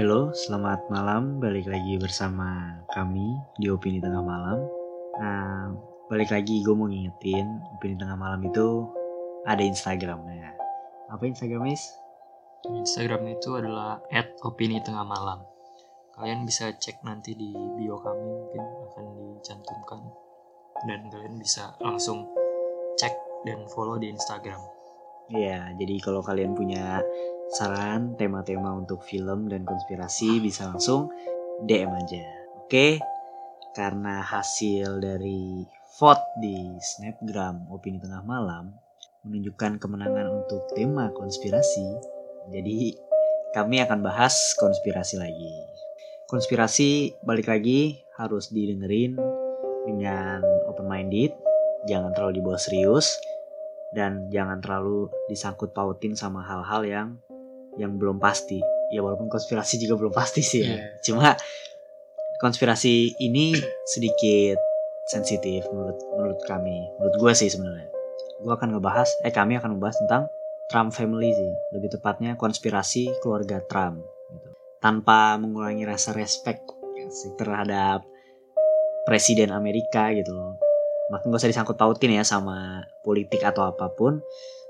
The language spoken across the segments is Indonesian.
Halo, selamat malam. Balik lagi bersama kami di Opini Tengah Malam. Nah, balik lagi gue mau ngingetin Opini Tengah Malam itu ada Instagramnya. Apa Instagramnya? Is? Instagram itu adalah @opini tengah malam. Kalian bisa cek nanti di bio kami mungkin akan dicantumkan dan kalian bisa langsung cek dan follow di Instagram. Iya, jadi kalau kalian punya saran tema-tema untuk film dan konspirasi bisa langsung DM aja. Oke? Karena hasil dari vote di Snapgram Opini Tengah Malam menunjukkan kemenangan untuk tema konspirasi. Jadi kami akan bahas konspirasi lagi. Konspirasi balik lagi harus didengerin dengan open minded, jangan terlalu dibawa serius dan jangan terlalu disangkut pautin sama hal-hal yang yang belum pasti. Ya walaupun konspirasi juga belum pasti sih ya. Iya. Cuma konspirasi ini sedikit sensitif menurut menurut kami. Menurut gue sih sebenarnya. Gue akan ngebahas eh kami akan membahas tentang Trump family sih. Lebih tepatnya konspirasi keluarga Trump gitu. Tanpa mengurangi rasa respect sih, terhadap presiden Amerika gitu loh. Maka gak usah disangkut pautin ya sama politik atau apa pun.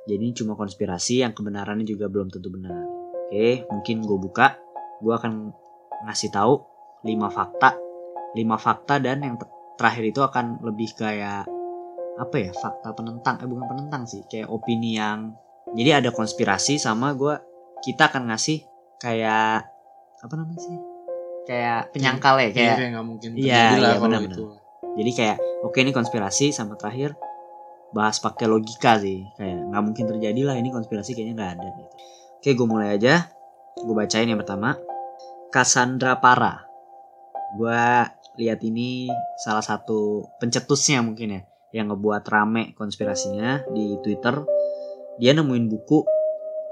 Jadi ini cuma konspirasi yang kebenarannya juga belum tentu benar. Oke, mungkin gue buka. Gue akan ngasih tahu 5 fakta. 5 fakta dan yang ter- terakhir itu akan lebih kayak apa ya fakta penentang eh bukan penentang sih kayak opini yang jadi ada konspirasi sama gue kita akan ngasih kayak apa namanya sih kayak penyangkal ya kayak Iya, nggak mungkin Iya, terjadi lah iya, kalau benar-benar. itu. Jadi kayak oke ini konspirasi sama terakhir bahas pakai logika sih. Kayak nggak mungkin terjadi lah ini konspirasi kayaknya nggak ada gitu. Oke gue mulai aja. Gue bacain yang pertama. Cassandra Para gue lihat ini salah satu pencetusnya mungkin ya yang ngebuat rame konspirasinya di Twitter. Dia nemuin buku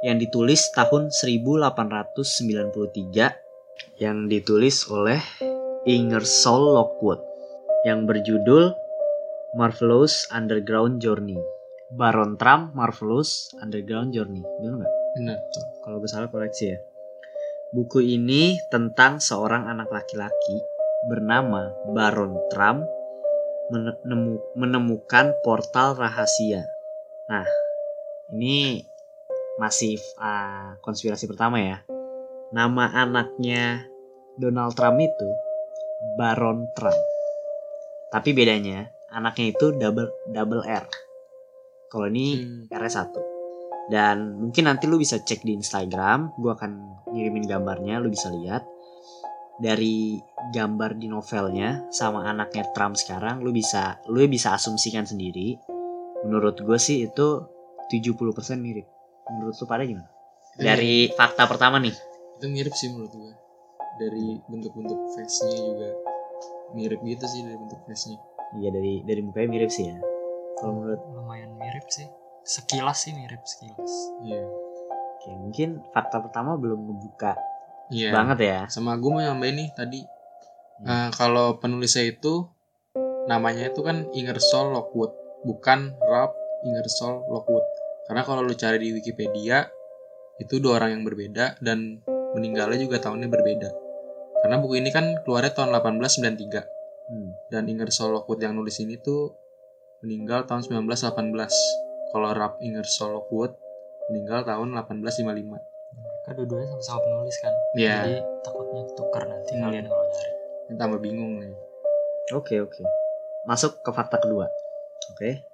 yang ditulis tahun 1893 yang ditulis oleh Ingersoll Lockwood yang berjudul Marvelous Underground Journey. Baron Trump Marvelous Underground Journey. Benar nggak? Benar. Kalau gue salah koreksi ya. Buku ini tentang seorang anak laki-laki bernama Baron Trump menemu- menemukan portal rahasia. Nah, ini masih ah, konspirasi pertama ya. Nama anaknya Donald Trump itu Baron Trump. Tapi bedanya anaknya itu double double R. Kalau ini Hmm. R1. Dan mungkin nanti lu bisa cek di Instagram, gua akan ngirimin gambarnya, lu bisa lihat. Dari gambar di novelnya sama anaknya Trump sekarang, lu bisa lu bisa asumsikan sendiri. Menurut gue sih itu 70% mirip. Menurut lu pada gimana? Dari fakta pertama nih. itu mirip sih menurut gua. Dari bentuk-bentuk face-nya juga mirip gitu sih dari bentuk face-nya. Iya dari dari mukanya mirip sih ya. Kalau menurut Lumayan mirip sih. Sekilas sih mirip sekilas. Iya. Oke, mungkin fakta pertama belum ngebuka Iya. banget ya. Sama gua mau nambahin nih tadi. Hmm. Nah, kalau penulisnya itu namanya itu kan Ingersoll Lockwood, bukan Ralph Ingersoll Lockwood. Karena kalau lu cari di Wikipedia itu dua orang yang berbeda dan meninggalnya juga tahunnya berbeda. Karena buku ini kan keluarnya tahun 1893 Hmm. dan Ingersoll Lockwood yang nulis ini tuh meninggal tahun 1918. Kalau Ralph Ingersoll Lockwood meninggal tahun 1855. Mereka dua-duanya sama-sama penulis kan. Iya. Jadi takutnya tukar nanti Hmm. kalian kalau nyari. Ini tambah bingung nih. Oke oke. Masuk ke fakta kedua. Oke.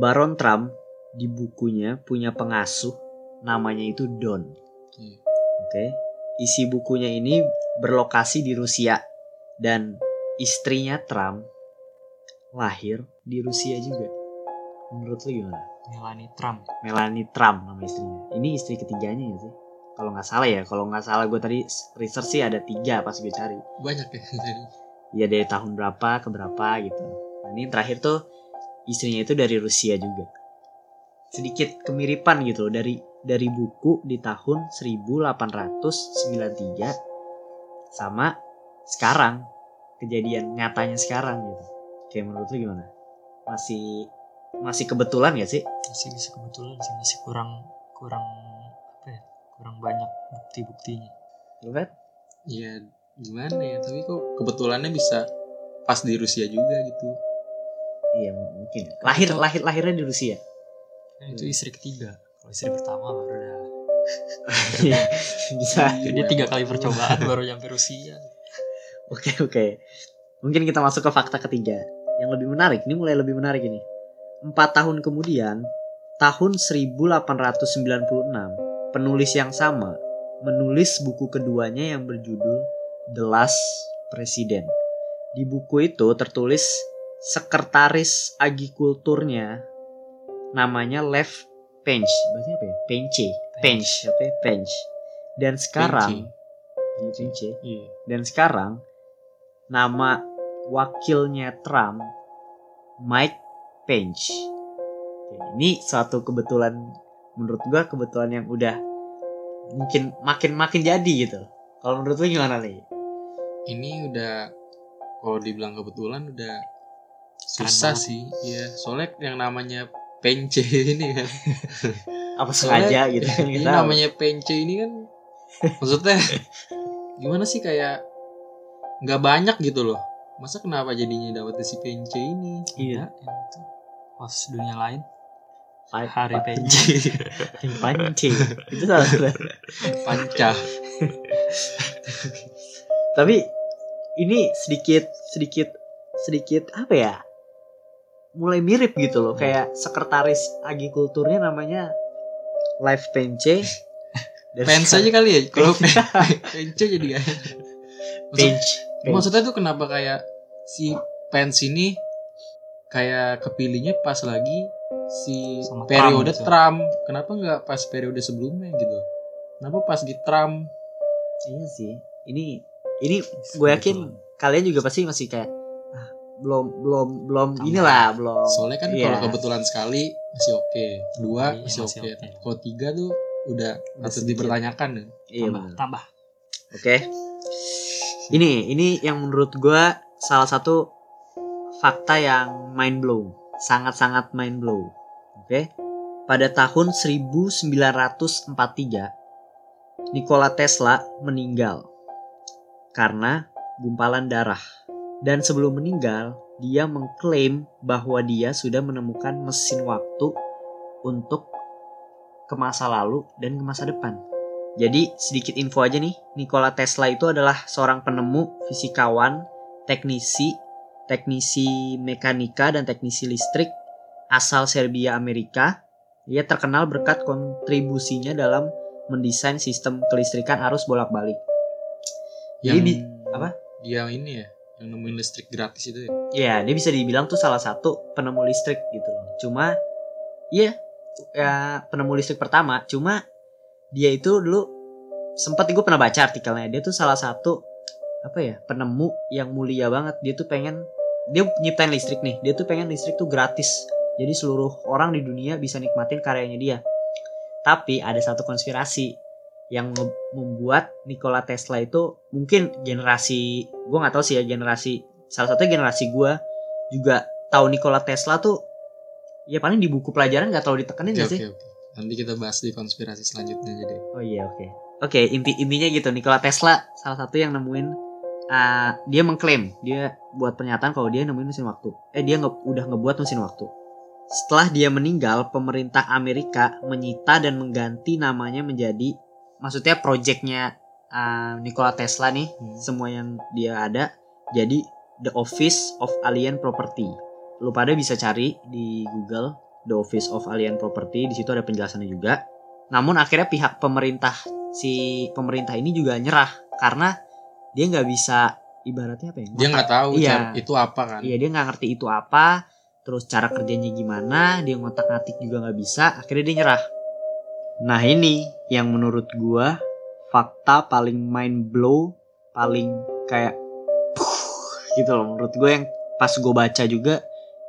Baron Trump di bukunya punya pengasuh namanya itu Don. Iya. Oke. Isi bukunya ini berlokasi di Rusia dan istrinya Trump lahir di Rusia juga. Menurut lu gimana? Melanie Trump. Melanie Trump nama istrinya. Ini istri ketiganya ya sih? Kalau nggak salah ya, kalau nggak salah gue tadi research sih ada tiga pas gue cari. Banyak ya. Jadi ya dari tahun berapa ke berapa gitu. Nah ini terakhir tuh istrinya itu dari Rusia juga. Sedikit kemiripan gitu loh dari dari buku di tahun 1893 sama sekarang kejadian nyatanya sekarang gitu. Kayak menurut lu gimana? Masih masih kebetulan gak sih? Masih bisa kebetulan sih masih kurang kurang apa ya? Kurang banyak bukti-buktinya. Lu kan? ya gimana ya tapi kok kebetulannya bisa pas di Rusia juga gitu Iya mungkin. Lahir lahir lahirnya di Rusia. Nah, itu istri ketiga kalau istri pertama baru udah Bisa. dia tiga kali percobaan baru nyampe Rusia Oke oke. Mungkin kita masuk ke fakta ketiga. Yang lebih menarik, ini mulai lebih menarik ini. Empat tahun kemudian, tahun 1896, penulis yang sama menulis buku keduanya yang berjudul The Last President. Di buku itu tertulis sekretaris agikulturnya namanya Lev Pench. Bahasanya apa ya? Penche. Pench, oke, Pench. Dan sekarang Iya, Penche. iya Dan sekarang nama wakilnya Trump Mike Pence. Ini suatu kebetulan menurut gua kebetulan yang udah mungkin makin makin jadi gitu. Kalau menurut lu gimana nih? ini udah kalau dibilang kebetulan udah susah banget. sih iya soalnya yang namanya pence ini kan. Apa sengaja gitu kan ini tahu. namanya pence ini kan maksudnya gimana sih kayak nggak banyak gitu loh. Masa kenapa jadinya dapetnya si pence ini? Iya. itu. Host dunia lain. Five- hari Penci Pence. Itu salah panca. Tapi ini sedikit sedikit sedikit apa ya? Mulai mirip gitu loh, kayak sekretaris agikulturnya namanya Live Pence. Pence aja kali ya kalau pe- pence jadi Maksud- Pence. maksudnya tuh kenapa kayak si pence ini kayak kepilihnya pas lagi si Sama periode Trump, Trump, gitu. kenapa nggak pas periode sebelumnya gitu? Kenapa pas di Trump? Iya sih. Ini ini gue yakin kalian juga pasti masih kayak belum belum belum Tambah. inilah belum. soalnya kan Iya. kalau kebetulan sekali masih oke dua Iya, masih masih oke oke. kalau tiga tuh udah sedikit. dipertanyakan ya. Iya tambah tambah Oke. Ini ini yang menurut gue salah satu fakta yang mind blow, sangat-sangat mind blow. Oke. Pada tahun 1943 Nikola Tesla meninggal karena gumpalan darah. Dan sebelum meninggal, dia mengklaim bahwa dia sudah menemukan mesin waktu untuk ke masa lalu dan ke masa depan. Jadi sedikit info aja nih, Nikola Tesla itu adalah seorang penemu, fisikawan, teknisi, teknisi mekanika dan teknisi listrik asal Serbia Amerika. Ia terkenal berkat kontribusinya dalam mendesain sistem kelistrikan arus bolak-balik. Jadi yang di- apa? dia ini ya yang nemuin listrik gratis itu ya Ya, dia bisa dibilang tuh salah satu penemu listrik gitu loh. Cuma, iya, ya penemu listrik pertama. Cuma dia itu dulu sempat gue pernah baca artikelnya. Dia tuh salah satu apa ya penemu yang mulia banget. Dia tuh pengen dia nyiptain listrik nih. Dia tuh pengen listrik tuh gratis. Jadi seluruh orang di dunia bisa nikmatin karyanya dia. Tapi ada satu konspirasi yang membuat Nikola Tesla itu mungkin generasi gue nggak tahu sih ya generasi salah satu generasi gue juga tahu Nikola Tesla tuh ya paling di buku pelajaran nggak terlalu ditekenin oke nggak sih? oke oke. Nanti kita bahas di konspirasi selanjutnya jadi oh iya oke. Oke inti intinya gitu Nikola Tesla salah satu yang nemuin uh, dia mengklaim dia buat pernyataan kalau dia nemuin mesin waktu. Eh dia nge- udah ngebuat mesin waktu. Setelah dia meninggal pemerintah Amerika menyita dan mengganti namanya menjadi maksudnya proyeknya uh, Nikola Tesla nih Hmm. semua yang dia ada jadi The Office of Alien Property. Lu pada bisa cari di Google The Office of Alien Property, di situ ada penjelasannya juga. Namun akhirnya pihak pemerintah si pemerintah ini juga nyerah karena dia nggak bisa ibaratnya apa ya? dia nggak tahu Iya. itu apa kan Iya dia nggak ngerti itu apa, terus cara kerjanya gimana, dia ngotak ngatik juga nggak bisa, akhirnya dia nyerah. Nah ini yang menurut gua fakta paling mind blow, paling kayak gitu loh menurut gue yang pas gue baca juga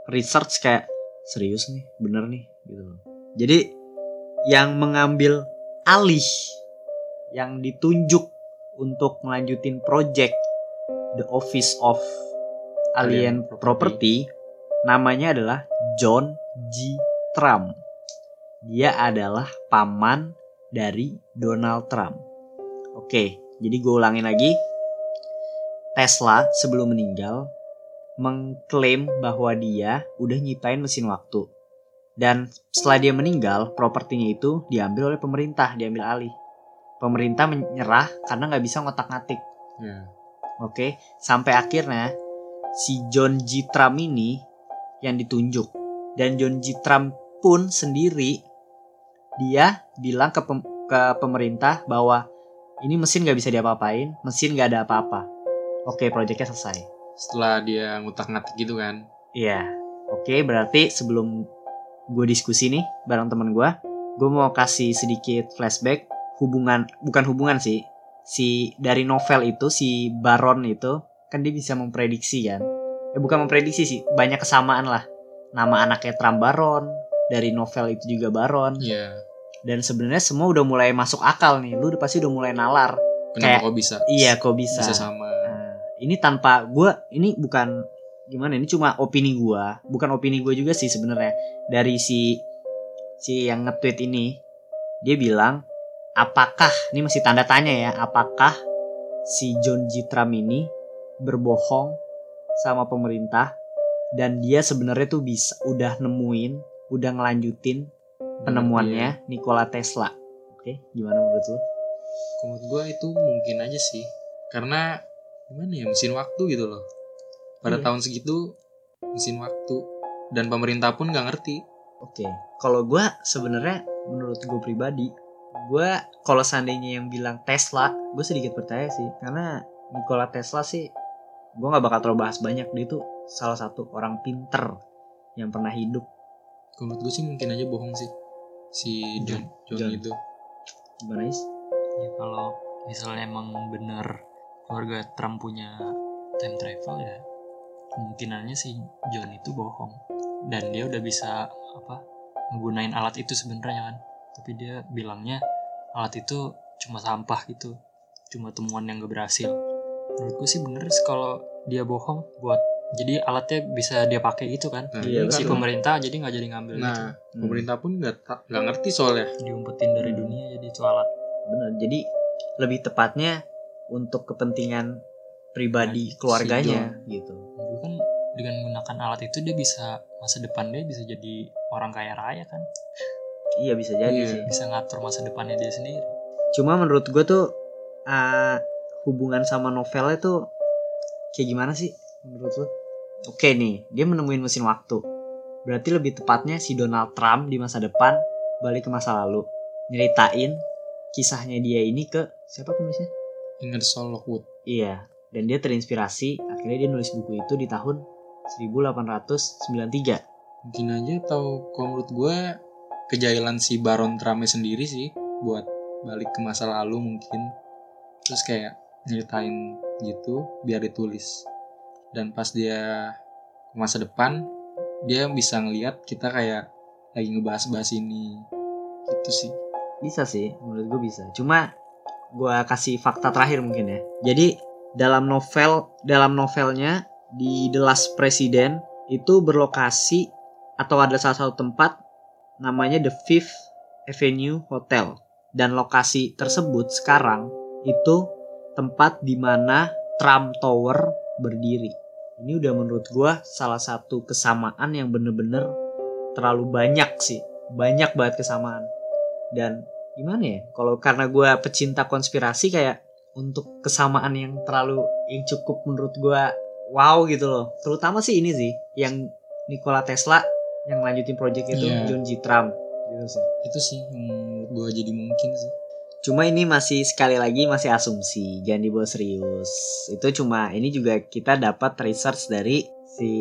research kayak serius nih, bener nih gitu loh. Jadi yang mengambil alih, yang ditunjuk untuk melanjutin project The Office of Alien, Alien Property. namanya adalah John G. Trump. Dia adalah paman dari Donald Trump. Oke, Jadi gue ulangin lagi. Tesla sebelum meninggal mengklaim bahwa dia udah nyiptain mesin waktu. Dan setelah dia meninggal, propertinya itu diambil oleh pemerintah, diambil alih. Pemerintah menyerah karena nggak bisa ngotak-ngatik. Ya. Oke, sampai akhirnya si John G. Trump ini yang ditunjuk. Dan John G. Trump pun sendiri dia bilang ke pem- ke pemerintah bahwa ini mesin nggak bisa diapa-apain, mesin nggak ada apa-apa. Oke, proyeknya selesai. Setelah dia ngutak-ngatik gitu kan. Iya. Oke, berarti sebelum gue diskusi nih bareng temen gue, gue mau kasih sedikit flashback hubungan, bukan hubungan sih, si dari novel itu si Baron itu kan dia bisa memprediksi kan. Eh bukan memprediksi sih, banyak kesamaan lah. Nama anaknya Trump Baron, dari novel itu juga Baron. Iya. Dan sebenarnya semua udah mulai masuk akal nih. Lu udah pasti udah mulai nalar. Kenapa Kayak- kok bisa? Iya, kok bisa. Bisa sama. Nah, ini tanpa gue ini bukan gimana ini cuma opini gue bukan opini gue juga sih sebenarnya dari si si yang nge-tweet ini dia bilang apakah ini masih tanda tanya ya apakah si John. Trump ini berbohong sama pemerintah dan dia sebenarnya tuh bisa udah nemuin udah ngelanjutin Iya. penemuannya Nikola Tesla oke gimana menurut lo menurut gue itu mungkin aja sih. Karena gimana ya mesin waktu gitu loh. Pada Iya. tahun segitu mesin waktu dan pemerintah pun nggak ngerti. Oke, kalau gue sebenarnya menurut gue pribadi, gue kalau seandainya yang bilang Tesla, gue sedikit percaya sih, karena Nikola Tesla sih, gue nggak bakal terlalu bahas banyak dia itu salah satu orang pinter yang pernah hidup. Menurut gue sih mungkin aja bohong sih si John John, John. itu. Gimana is? ya kalau misalnya emang bener keluarga Trump punya time travel ya kemungkinannya si John itu bohong dan dia udah bisa apa menggunain alat itu sebenarnya kan tapi dia bilangnya alat itu cuma sampah gitu cuma temuan yang gak berhasil menurutku sih bener sih kalau dia bohong buat jadi alatnya bisa dia pakai gitu kan Nah, Iya, itu si kan- pemerintah jadi nggak jadi ngambil gitu Nah, Hmm, pemerintah pun nggak nggak ngerti soalnya. diumpetin dari Hmm. dunia jadi itu alat bener. Jadi lebih tepatnya untuk kepentingan pribadi Nah, si keluarganya gitu. Dulu kan dengan menggunakan alat itu dia bisa masa depan dia bisa jadi orang kaya raya kan Iya bisa jadi Iya. sih. bisa ngatur masa depannya dia sendiri Cuma menurut gue tuh uh, hubungan sama novelnya tuh kayak gimana sih menurut lo? Oke nih, dia menemuin mesin waktu. Berarti lebih tepatnya si Donald Trump di masa depan balik ke masa lalu, nyeritain kisahnya dia ini ke siapa penulisnya? Ingersoll Lockwood. Iya, dan dia terinspirasi akhirnya dia nulis buku itu di tahun 1893. Mungkin aja atau kalau menurut gue kejailan si Baron Trumpnya sendiri sih buat balik ke masa lalu mungkin terus kayak nyeritain gitu biar ditulis dan pas dia ke masa depan dia bisa ngelihat kita kayak lagi ngebahas-bahas ini gitu sih Bisa sih, menurut gue bisa. Cuma gue kasih fakta terakhir mungkin ya. Jadi dalam novel dalam novelnya di The Last President itu berlokasi atau ada salah satu tempat namanya The Fifth Avenue Hotel dan lokasi tersebut sekarang itu tempat di mana Trump Tower berdiri. Ini udah menurut gue salah satu kesamaan yang bener-bener terlalu banyak sih, banyak banget kesamaan. Dan gimana ya? Kalau karena gue pecinta konspirasi kayak untuk kesamaan yang terlalu yang cukup menurut gue wow gitu loh. Terutama sih ini sih yang Nikola Tesla yang lanjutin project itu Iya. John G. Trump. Gitu sih. Itu sih yang menurut gue jadi mungkin sih cuma ini masih sekali lagi masih asumsi jangan dibawa serius. Itu cuma ini juga kita dapat research dari si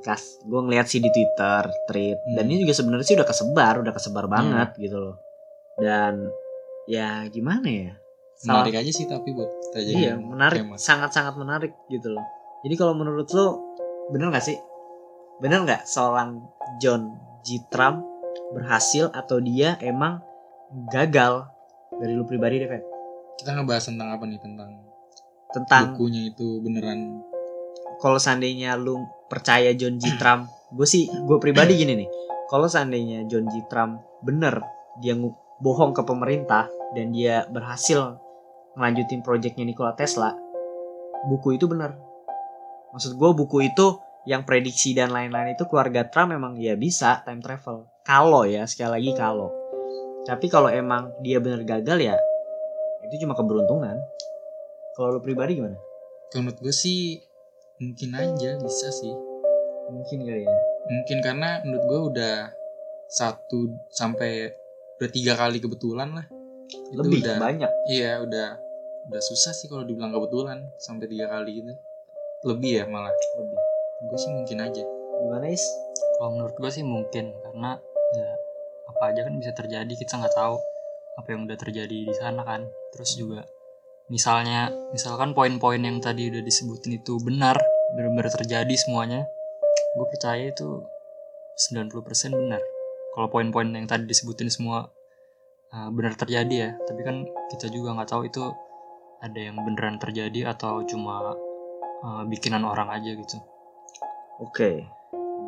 kas gue ngeliat sih di Twitter tweet. Dan Hmm. ini juga sebenarnya sih udah kesebar udah kesebar banget gitu loh. Dan ya gimana ya? Salah- menarik aja sih tapi buat kita jadi iya menarik. sangat sangat menarik gitu loh. Jadi kalau menurut lo bener nggak sih? Bener nggak seorang John G. Trump berhasil atau dia emang gagal dari lu pribadi deh Fen? kita ngebahas tentang apa nih? Tentang tentang bukunya itu beneran. Kalau seandainya lu percaya John G. Trump gue sih gue pribadi gini nih. Kalau seandainya John G. Trump bener dia bohong ke pemerintah dan dia berhasil ngelanjutin projectnya Nikola Tesla buku itu benar maksud gue buku itu yang prediksi dan lain-lain itu keluarga Trump memang ya bisa time travel. Kalau ya sekali lagi kalau tapi kalau emang dia benar gagal ya itu cuma keberuntungan. Kalau lu pribadi gimana? Kalau menurut gue sih mungkin aja bisa sih. Mungkin kali ya. Mungkin karena menurut gue udah satu sampai udah tiga kali kebetulan lah. Itu lebih udah banyak. Iya udah udah susah sih kalau dibilang kebetulan sampai tiga kali gitu. Lebih ya malah. Lebih. Gue sih mungkin aja. Gimana is? Kalau menurut gue sih mungkin karena ya apa aja kan bisa terjadi kita nggak tahu apa yang udah terjadi di sana kan. Terus juga misalnya misalkan poin-poin yang tadi udah disebutin itu benar benar-benar terjadi semuanya gue percaya itu 90% benar. Kalau poin-poin yang tadi disebutin semua uh, benar terjadi ya. Tapi kan kita juga nggak tahu itu ada yang beneran terjadi atau cuma uh, bikinan orang aja gitu. Oke,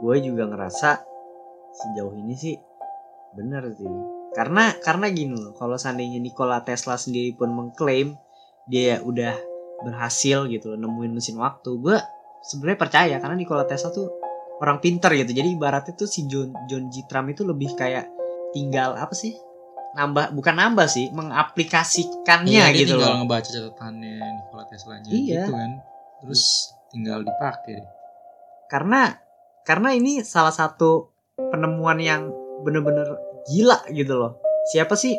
gue juga ngerasa sejauh ini sih bener sih. Karena karena gini loh, kalau seandainya Nikola Tesla sendiri pun mengklaim dia udah berhasil gitu loh, nemuin mesin waktu, gue sebenarnya percaya karena Nikola Tesla tuh orang pinter gitu. Jadi ibaratnya tuh si John John G. Trump itu lebih kayak tinggal apa sih? Nambah bukan nambah sih, mengaplikasikannya Iya, dia gitu tinggal loh. ngebaca catatannya Nikola Tesla nya Iya. gitu kan terus tinggal dipakai karena karena ini salah satu penemuan yang bener-bener gila gitu loh siapa sih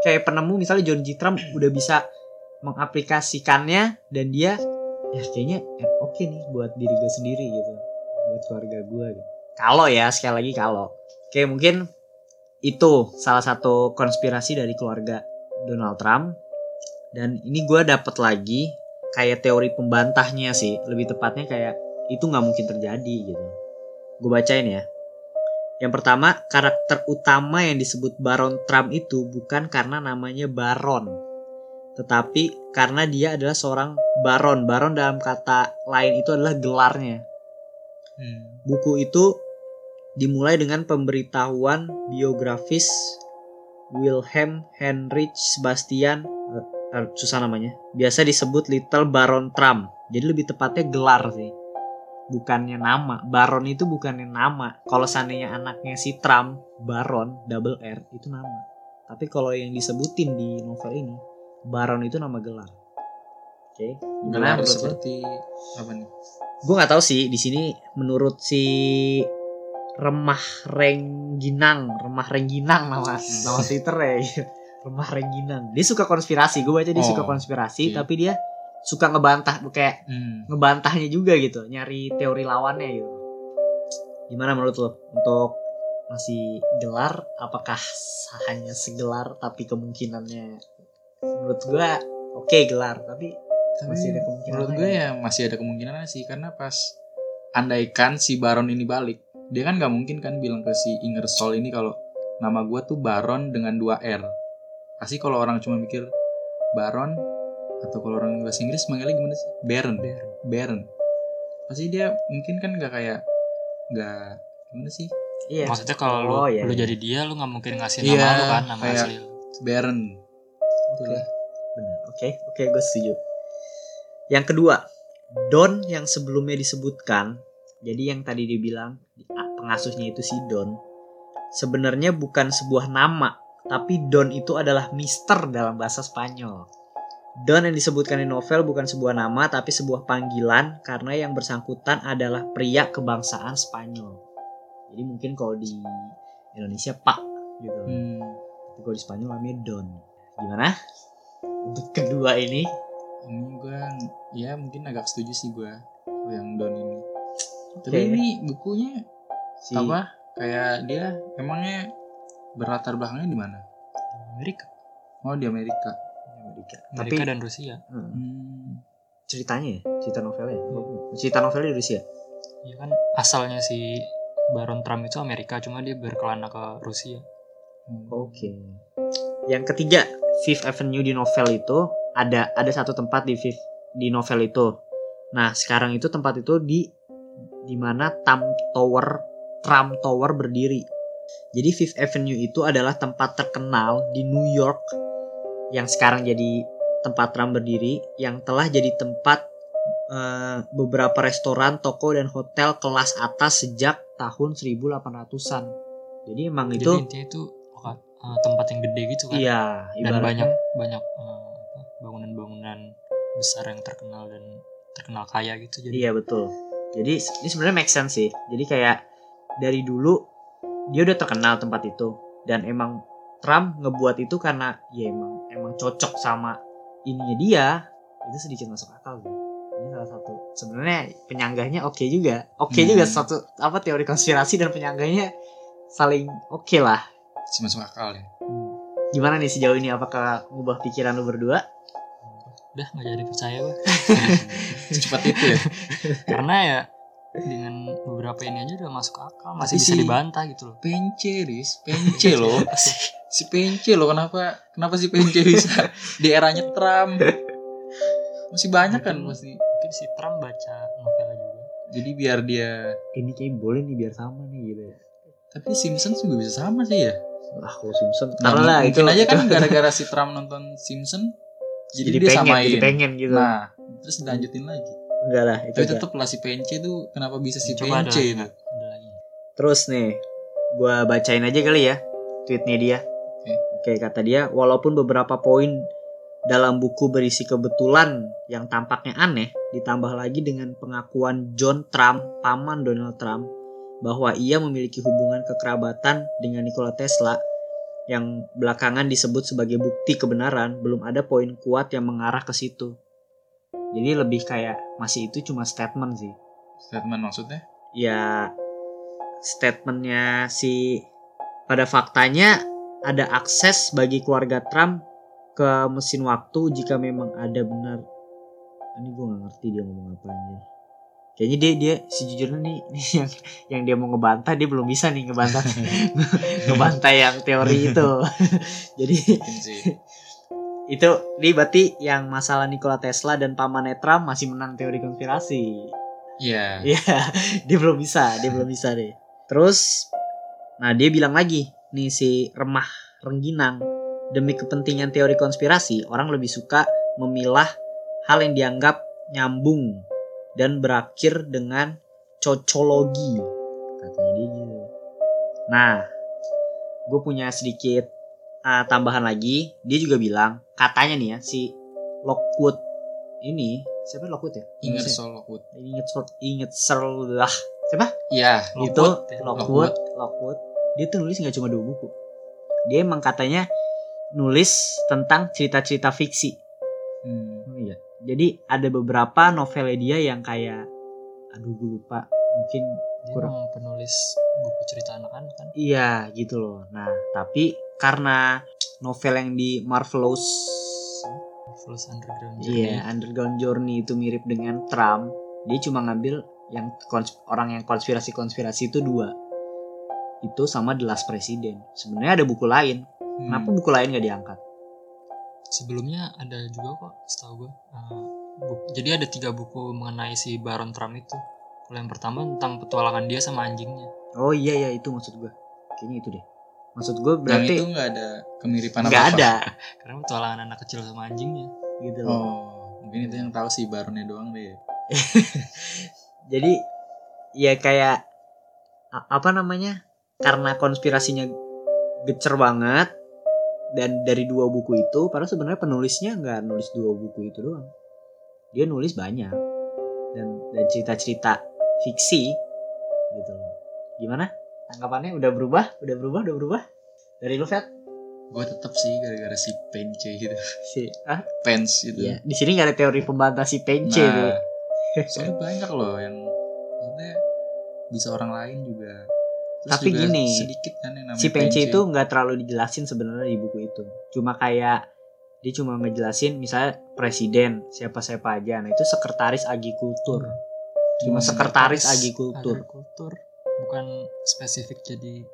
kayak penemu misalnya John G. Trump udah bisa mengaplikasikannya dan dia ya kayaknya eh, oke nih buat diri gue sendiri gitu buat keluarga gue gitu. kalau ya sekali lagi kalau oke mungkin itu salah satu konspirasi dari keluarga Donald Trump dan ini gue dapet lagi kayak teori pembantahnya sih lebih tepatnya kayak itu nggak mungkin terjadi gitu. Gue bacain ya. Yang pertama, karakter utama yang disebut Baron Trump itu bukan karena namanya Baron, tetapi karena dia adalah seorang Baron. Baron dalam kata lain itu adalah gelarnya. Hmm. Buku itu dimulai dengan pemberitahuan biografis Wilhelm Heinrich Sebastian eh, eh, susah namanya. Biasa disebut Little Baron Trump. Jadi lebih tepatnya gelar sih. Bukannya nama. Baron itu bukannya nama. Kalau seandainya anaknya si Trump, Baron double R itu nama. Tapi kalau yang disebutin di novel ini, Baron itu nama gelar. Oke. Gimana Gelar seperti apa nih gue nggak tahu sih di sini menurut si remah rengginang remah rengginang nama nama twitter ya remah rengginang dia suka konspirasi gue baca dia Oh, suka konspirasi oke. tapi dia suka ngebantah kayak hmm. ngebantahnya juga gitu nyari teori lawannya gitu. Gimana menurut lo? Untuk masih gelar apakah hanya segelar tapi kemungkinannya? Menurut gue oke gelar tapi Tapi Masih ada kemungkinan menurut gue ya? masih ada kemungkinan sih karena pas andaikan si Baron ini balik dia kan nggak mungkin kan bilang ke si Ingersoll ini kalau nama gue tuh Baron dengan dua R. Pasti kalau orang cuma mikir Baron atau kalau orang bahasa Inggris manggilnya gimana sih Baron Baron pasti dia mungkin kan nggak kayak nggak gimana sih iya Maksudnya kalau lu, Oh, iya, lu iya. jadi dia lu nggak mungkin ngasih Iya, nama lu kan nama kayak- asli lu. Baron Oke, benar. Oke, oke, gue setuju. Yang kedua, Don yang sebelumnya disebutkan, jadi yang tadi dibilang pengasuhnya itu si Don, sebenarnya bukan sebuah nama, tapi Don itu adalah Mister dalam bahasa Spanyol. Don yang disebutkan di novel bukan sebuah nama, tapi sebuah panggilan karena yang bersangkutan adalah pria kebangsaan Spanyol. Jadi mungkin kalau di Indonesia Pak gitu. hmm. Tapi kalau di Spanyol namanya Don. Gimana? Untuk kedua ini, ini gue ya mungkin agak setuju sih gue yang Don ini tapi Oke. ini bukunya si apa kayak dia emangnya berlatar belakangnya di mana Amerika oh di Amerika Amerika. Tapi Amerika dan Rusia hmm, hmm. ceritanya ya, cerita novelnya. ya? Cerita novelnya di Rusia. ya kan asalnya si Baron Trump itu Amerika cuma dia berkelana ke Rusia Oke. Yang ketiga, Fifth Avenue di novel itu ada ada satu tempat di Fifth di novel itu. Nah, sekarang itu tempat itu di di mana Trump Tower Trump Tower berdiri. Jadi Fifth Avenue itu adalah tempat terkenal di New York yang sekarang jadi tempat Trump berdiri yang telah jadi tempat eh, beberapa restoran, toko dan hotel kelas atas sejak tahun 1800-an. Jadi emang Jadi itu intinya itu eh, tempat yang gede gitu kan. iya dan banyak banyak apa, bangunan-bangunan besar yang terkenal dan terkenal kaya gitu jadi Iya betul. Jadi ini sebenarnya make sense sih. Jadi kayak dari dulu dia udah terkenal tempat itu dan emang Trump ngebuat itu karena ya emang emang cocok sama ininya dia itu sedikit masuk akal sih. Ini salah satu sebenarnya penyangganya oke juga. Oke Hmm. juga satu apa teori konspirasi dan penyangganya saling oke lah. Si masuk akal ya. Gimana nih sejauh ini apakah ngubah pikiran lu berdua? udah nggak jadi percaya gue Secepat itu ya. karena ya dengan beberapa ini aja udah masuk akal masih Tapi bisa si- dibantah gitu loh Pence, Riz. Pence loh. Si Pence loh. Kenapa kenapa si Pence bisa di eranya Trump? Masih banyak kan masih. mungkin si Trump baca novelnya juga Jadi biar dia Ini kayak boleh nih biar sama nih gitu ya. tapi Simpsons juga bisa sama sih ya. Ah, kalau Simpson, Nah, lah mungkin itu aja kan gara-gara si Trump nonton Simpson jadi, jadi, dia pengen, samain. jadi pengen gitu. Nah, terus dilanjutin lagi. Enggak lah itu. Tapi enggak. tetap lah si Pence tuh kenapa bisa si coba ada itu? nggak? ada lagi Terus nih, gua bacain aja kali ya tweetnya dia. Oke. Oke, kata dia, walaupun beberapa poin dalam buku berisi kebetulan yang tampaknya aneh, ditambah lagi dengan pengakuan John Trump, paman Donald Trump, bahwa ia memiliki hubungan kekerabatan dengan Nikola Tesla yang belakangan disebut sebagai bukti kebenaran, belum ada poin kuat yang mengarah ke situ. Jadi lebih kayak masih itu cuma statement sih. Statement maksudnya? ya statementnya si pada faktanya ada akses bagi keluarga Trump ke mesin waktu jika memang ada benar ini gue nggak ngerti dia ngomong apa anjir kayaknya dia dia sejujurnya nih, nih yang yang dia mau ngebantah dia belum bisa nih ngebantah ngebantah yang teori itu jadi. Itu ini berarti yang masalah Nikola Tesla dan pamannya Trump masih menang teori konspirasi Iya. Iya, dia belum bisa, dia belum bisa deh. Terus, nah dia bilang lagi, nih si remah rengginang, demi kepentingan teori konspirasi, orang lebih suka memilah hal yang dianggap nyambung dan berakhir dengan cocologi, katanya dia gitu. Nah, gue punya sedikit ah, tambahan lagi, dia juga bilang, katanya nih ya si Lockwood ini siapa Lockwood ya? Ingersoll Lockwood. inget inget lah siapa Iya. itu Lockwood ya. Lockwood Lockwood dia tuh nulis nggak cuma dua buku dia emang katanya nulis tentang cerita-cerita fiksi Hmm. Oh iya jadi ada beberapa novelnya dia yang kayak aduh gue lupa mungkin dia Kurang. penulis buku cerita anak-anak kan iya gitu loh nah tapi karena novel yang di Marvelous Marvelous Underground Iya, Journey Underground Journey itu mirip dengan Trump. Dia cuma ngambil yang orang yang konspirasi-konspirasi itu dua. Itu sama The Last President. Sebenarnya ada buku lain. Hmm. Kenapa buku lain nggak diangkat? sebelumnya ada juga kok setahu gue eh, bu- jadi ada tiga buku mengenai si Baron Trump itu kalau yang pertama tentang petualangan dia sama anjingnya Oh iya ya itu maksud gue. Kayaknya itu deh. Maksud gue Yang berarti itu nggak ada kemiripan nggak apa-apa. ada karena petualangan anak kecil sama anjingnya gitu loh. Oh, mungkin itu yang tahu si baronnya doang deh. Jadi ya kayak apa namanya? Karena konspirasinya gecer banget dan dari dua buku itu, padahal sebenarnya penulisnya nggak nulis dua buku itu doang. Dia nulis banyak dan dan cerita-cerita fiksi gitu loh. Gimana? Tanggapannya udah berubah? Udah berubah? Udah berubah? Dari lu Fet? Gue tetap sih gara-gara si Pence gitu. Si ah Pence itu. iya. Di sini nggak ada teori pembantah si Pence. Nah, soalnya banyak loh yang maksudnya bisa orang lain juga. Terus Tapi juga gini, sedikit kan yang namanya si Pence itu nggak terlalu dijelasin sebenarnya di buku itu cuma kayak dia cuma ngejelasin misalnya presiden siapa siapa aja nah itu sekretaris agikultur Hmm, sekretaris. Sekretaris agikultur agrikultur bukan spesifik jadi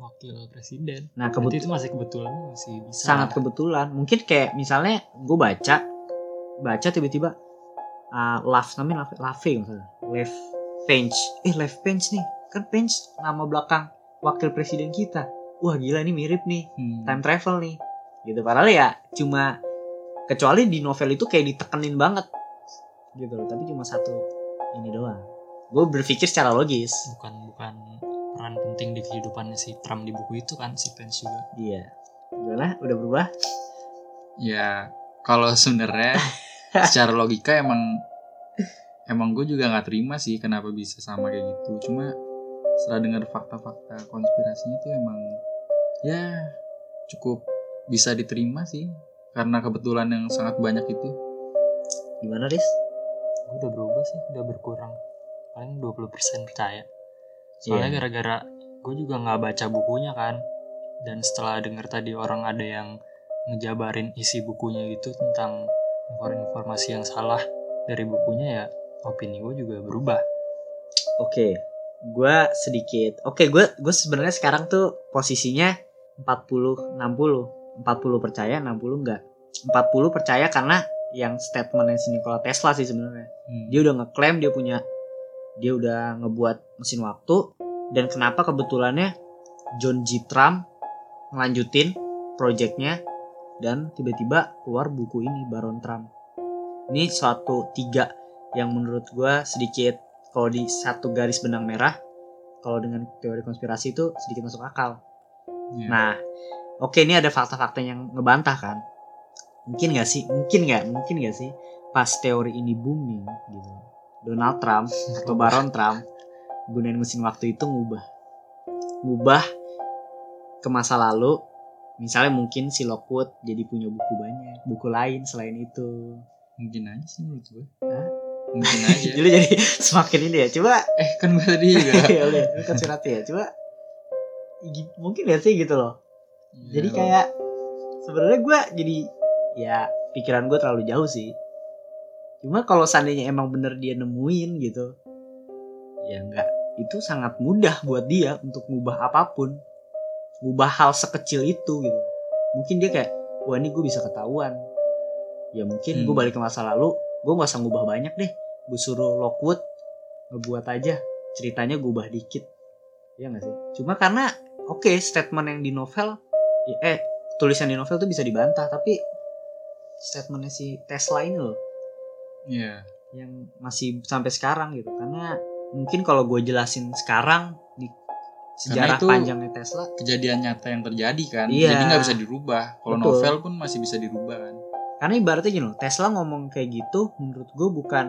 wakil presiden. Nah kebetulan itu masih kebetulan masih bisa. Sangat kebetulan. Mungkin kayak misalnya gue baca baca tiba-tiba uh, Laf namanya Laf Lave misalnya Lev Pence. Eh Lev Pence nih. Kan Pence nama belakang wakil presiden kita. Wah gila nih mirip nih. Hmm. time travel nih. Gitu. Padahal ya cuma kecuali di novel itu kayak ditekenin banget. Gitu loh. Tapi cuma satu ini doang. Gue berpikir secara logis. Bukan bukan peran penting di kehidupannya si Trump di buku itu kan si Pence juga. Iya. Gimana udah berubah. Ya kalau sebenarnya secara logika emang emang gue juga nggak terima sih kenapa bisa sama kayak gitu. Cuma setelah dengar fakta-fakta konspirasinya tuh emang ya cukup bisa diterima sih. Karena kebetulan yang sangat banyak itu. Gimana Riz gue udah berubah sih udah berkurang paling 20% percaya soalnya Iya. gara-gara gue juga nggak baca bukunya kan dan setelah denger tadi orang ada yang ngejabarin isi bukunya gitu tentang informasi yang salah dari bukunya ya opini gue juga berubah Oke, gue sedikit. Oke, gue gue sebenarnya sekarang tuh posisinya 40 60. 40 percaya, 60 enggak. 40 percaya karena yang statementnya si Nikola Tesla sih sebenarnya. Hmm. Dia udah ngeklaim dia punya dia udah ngebuat mesin waktu dan kenapa kebetulannya John G. Trump ngelanjutin projectnya dan tiba-tiba keluar buku ini Baron Trump. Ini suatu tiga yang menurut gua sedikit kalau di satu garis benang merah kalau dengan teori konspirasi itu sedikit masuk akal. Iya. Nah, oke ini ada fakta-fakta yang ngebantah kan. Mungkin gak sih? Mungkin nggak? Mungkin gak sih? Pas teori ini booming gitu. Donald Trump atau Baron Trump gunain mesin waktu itu ngubah. Ngubah ke masa lalu. Misalnya mungkin si Lockwood jadi punya buku banyak, buku lain selain itu. mungkin aja sih menurut gue Hah? mungkin aja Jadi jadi semakin ini ya. Coba eh kan gue tadi juga ya udah, lu konspirasi ya. Coba mungkin gak sih gitu loh. Jadi Ya, kayak sebenarnya gue jadi ya pikiran gue terlalu jauh sih. Cuma kalau seandainya emang bener dia nemuin gitu, ya enggak itu sangat mudah buat dia untuk ngubah apa pun, ngubah hal sekecil itu gitu. Mungkin dia kayak, wah ini gue bisa ketahuan. Ya mungkin gue Hmm. balik ke masa lalu, gue gak usah ngubah banyak deh. Gue suruh Lockwood ngebuat aja ceritanya gue ubah dikit. Ya gak sih? Cuma karena oke statement yang di novel ya, eh tulisan di novel tuh bisa dibantah tapi statementnya si Tesla ini loh. Iya. yang masih sampai sekarang gitu. Karena mungkin kalau gue jelasin sekarang di sejarah itu- panjangnya Tesla kejadian nyata yang terjadi kan. Iya. jadi nggak bisa dirubah. Kalau novel pun masih bisa dirubah kan. Karena ibaratnya gini loh Tesla ngomong kayak gitu menurut gue bukan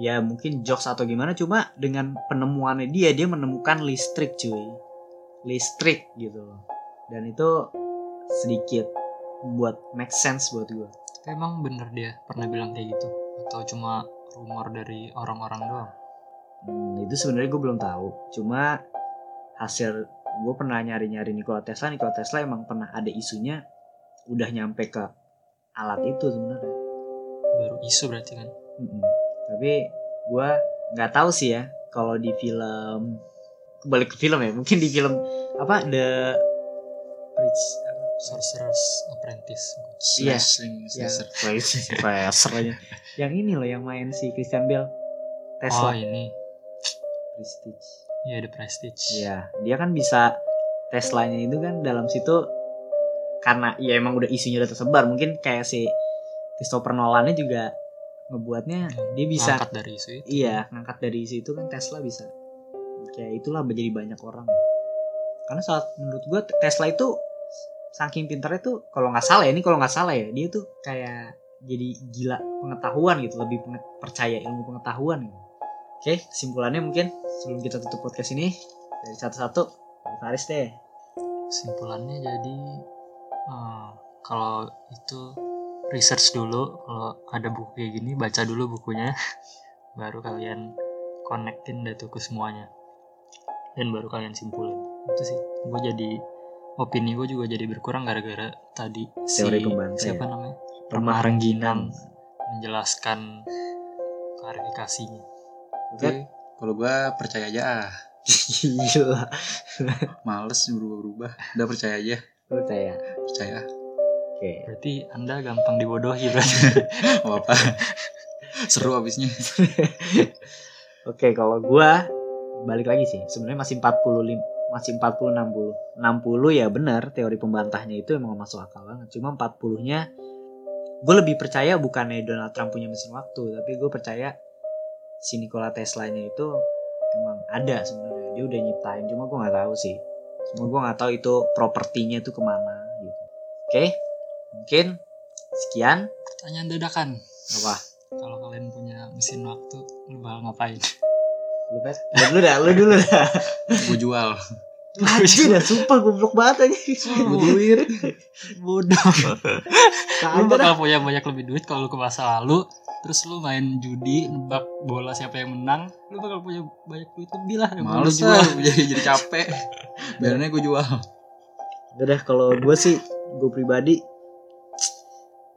ya mungkin jokes atau gimana cuma dengan penemuannya dia dia menemukan listrik cuy. Listrik gitu loh. Dan itu sedikit buat make sense buat gue tapi emang bener dia pernah bilang kayak gitu atau cuma rumor dari orang-orang doang Hmm, itu sebenarnya gue belum tahu. Cuma hasil gue pernah nyari-nyari Nikola Tesla. Nikola Tesla emang pernah ada isunya udah nyampe ke alat itu sebenarnya. baru isu berarti kan Mm-mm. Tapi gue nggak tahu sih ya kalau di film balik ke film ya. Mungkin di film apa The Bridge? Sorcerer's Apprentice Iya. Slashing Ya, slasher. Profesornya. yang ini loh yang main si Christian Bale. oh Tesla. ini Prestige. ya The Prestige Iya, dia kan bisa Teslanya itu kan dalam situ karena ya emang udah isunya udah tersebar, mungkin kayak si Christopher Nolan juga ngebuatnya dia bisa Ngangkat dari isu itu iya ngangkat dari isu itu kan Tesla bisa kayak itulah menjadi banyak orang karena saat menurut gua Tesla itu saking pintarnya tuh kalau nggak salah ya ini kalau nggak salah ya dia tuh kayak jadi gila pengetahuan gitu lebih percaya ilmu pengetahuan gitu. oke kesimpulannya mungkin sebelum kita tutup podcast ini dari satu-satu dari Faris deh. Kesimpulannya jadi eh, kalau itu research dulu kalau ada buku kayak gini baca dulu bukunya baru kalian connectin tuh ke semuanya. Dan baru kalian simpulin. Itu sih gue jadi opini gue juga jadi berkurang gara-gara tadi Teori si pembantah siapa ya. namanya? Remah Rengginang menjelaskan klarifikasinya. Oke kalau gue percaya aja ah. Gila. Males berubah-berubah. Udah percaya aja. Percaya. Percaya. Oke. Berarti anda gampang dibodohi berarti mau apa seru abisnya Oke, kalau gua balik lagi sih. Sebenarnya masih 45 masih 40 60. 60 ya benar teori pembantahnya itu emang masuk akal banget. Cuma 40-nya gue lebih percaya bukannya Donald Trump punya mesin waktu tapi gue percaya si Nikola Tesla-nya itu emang ada sebenarnya dia udah nyiptain cuma gue nggak tahu sih cuma gue nggak tahu itu propertinya tuh ke mana gitu oke mungkin sekian Pertanyaan dadakan. apa Kalau kalian punya mesin waktu, lu bakal ngapain? Lu pet lu dulu dah lu dulu dah gue jual Anjir dah sumpah goblok banget aja gue duit Bodoh. lu dah. bakal punya banyak lebih duit kalau lu ke masa lalu. Terus lu main judi, nebak bola siapa yang menang, lu bakal punya banyak duit lebih lah. males jual. lah jadi jadi capek biarnya gue jual Udah deh kalau gue sih gue pribadi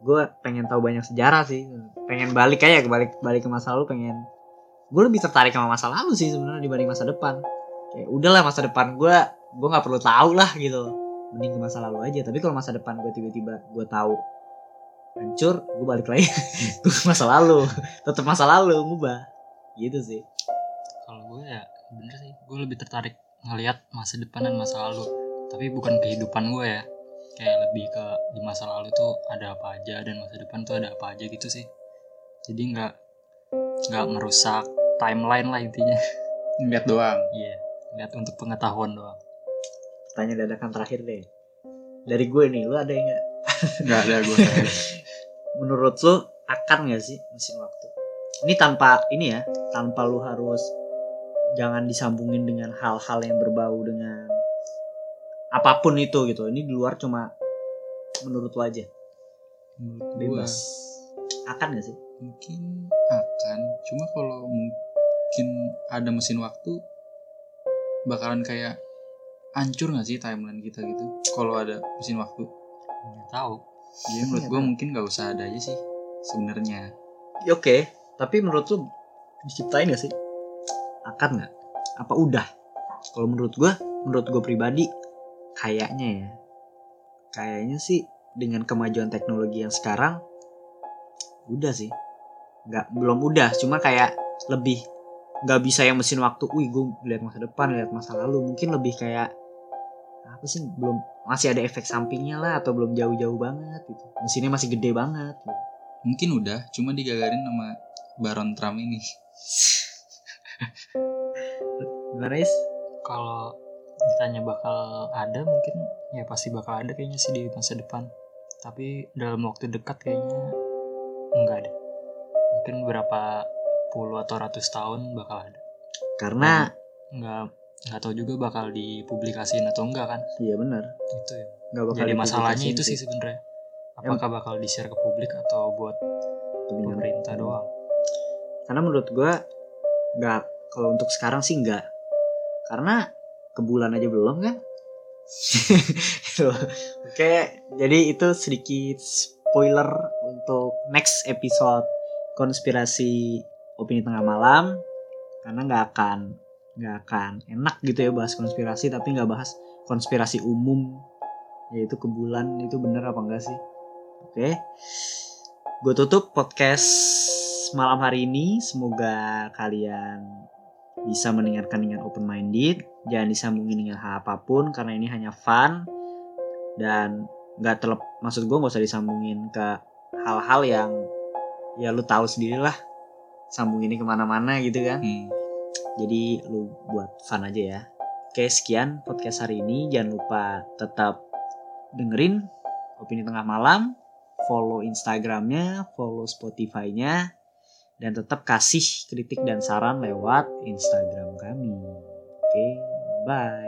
gue pengen tahu banyak sejarah sih pengen balik kayak balik balik ke masa lalu pengen gue lebih tertarik sama masa lalu sih sebenarnya dibanding masa depan. Kayak udahlah masa depan gue gue nggak perlu tahu lah gitu. Mending ke masa lalu aja. Tapi kalau masa depan gue tiba-tiba gue tahu hancur gue balik lagi. Ke masa lalu. Tetap masa lalu ngubah. Gitu sih. Kalau gue ya bener sih, gue lebih tertarik ngelihat masa depan dan masa lalu. Tapi bukan kehidupan gue ya. Kayak lebih ke di masa lalu tuh ada apa aja dan masa depan tuh ada apa aja gitu sih. Jadi nggak nggak merusak timeline lah intinya. ngeliat doang. Iya, lihat untuk pengetahuan doang. tanya dadakan terakhir deh. Dari gue nih lu ada yang nggak? Nggak ada gue menurut lu akan nggak sih mesin waktu? Ini tanpa ini ya tanpa lu harus jangan disambungin dengan hal-hal yang berbau dengan apa pun itu gitu. Ini di luar cuma menurut lu aja. Menurut gue bebas akan nggak sih? Mungkin akan. Cuma kalau mungkin ada mesin waktu bakalan kayak hancur nggak sih timeline kita gitu kalau ada mesin waktu? Nggak tahu. jadi menurut gue mungkin nggak usah ada aja sih sebenarnya. Ya, oke. Tapi menurut lu diciptain nggak sih? Akan nggak? Apa udah? Kalau menurut gue menurut gue pribadi kayaknya ya. Kayaknya sih dengan kemajuan teknologi yang sekarang udah sih. Nggak belum udah. Cuma kayak lebih nggak bisa yang mesin waktu wih gue lihat masa depan lihat masa lalu. Mungkin lebih kayak apa sih belum masih ada efek sampingnya lah atau belum jauh-jauh banget gitu. Mesinnya masih gede banget gitu. mungkin udah cuma digagarin sama Baron Trump ini. Baris kalau ditanya bakal ada mungkin ya pasti bakal ada kayaknya sih di masa depan. Tapi dalam waktu dekat kayaknya enggak ada. Mungkin beberapa 50 atau ratus tahun bakal ada. Karena nggak nggak tahu juga bakal dipublikasiin atau enggak kan? Iya benar. Itu ya. Nggak bakal Jadi masalahnya itu sih sebenarnya. Apakah bakal di-share ke publik atau buat pemerintah, pemerintah doang? Karena menurut gua nggak kalau untuk sekarang sih nggak. Karena ke bulan aja belum kan? Oke, jadi itu sedikit spoiler untuk next episode konspirasi opini tengah malam karena nggak akan nggak akan enak gitu ya bahas konspirasi tapi nggak bahas konspirasi umum yaitu ke bulan itu bener apa enggak sih? Oke gue tutup podcast malam hari ini. Semoga kalian bisa mendengarkan dengan open minded jangan disambungin dengan hal apa pun karena ini hanya fun dan nggak terlep maksud gue nggak usah disambungin ke hal-hal yang ya lu tahu sendirilah sambung ini ke mana-mana gitu kan Hmm. jadi lu buat fun aja ya. Oke sekian podcast hari ini. Jangan lupa tetap dengerin opini tengah malam, follow Instagramnya, follow Spotify-nya, dan tetap kasih kritik dan saran lewat Instagram kami. Oke, bye.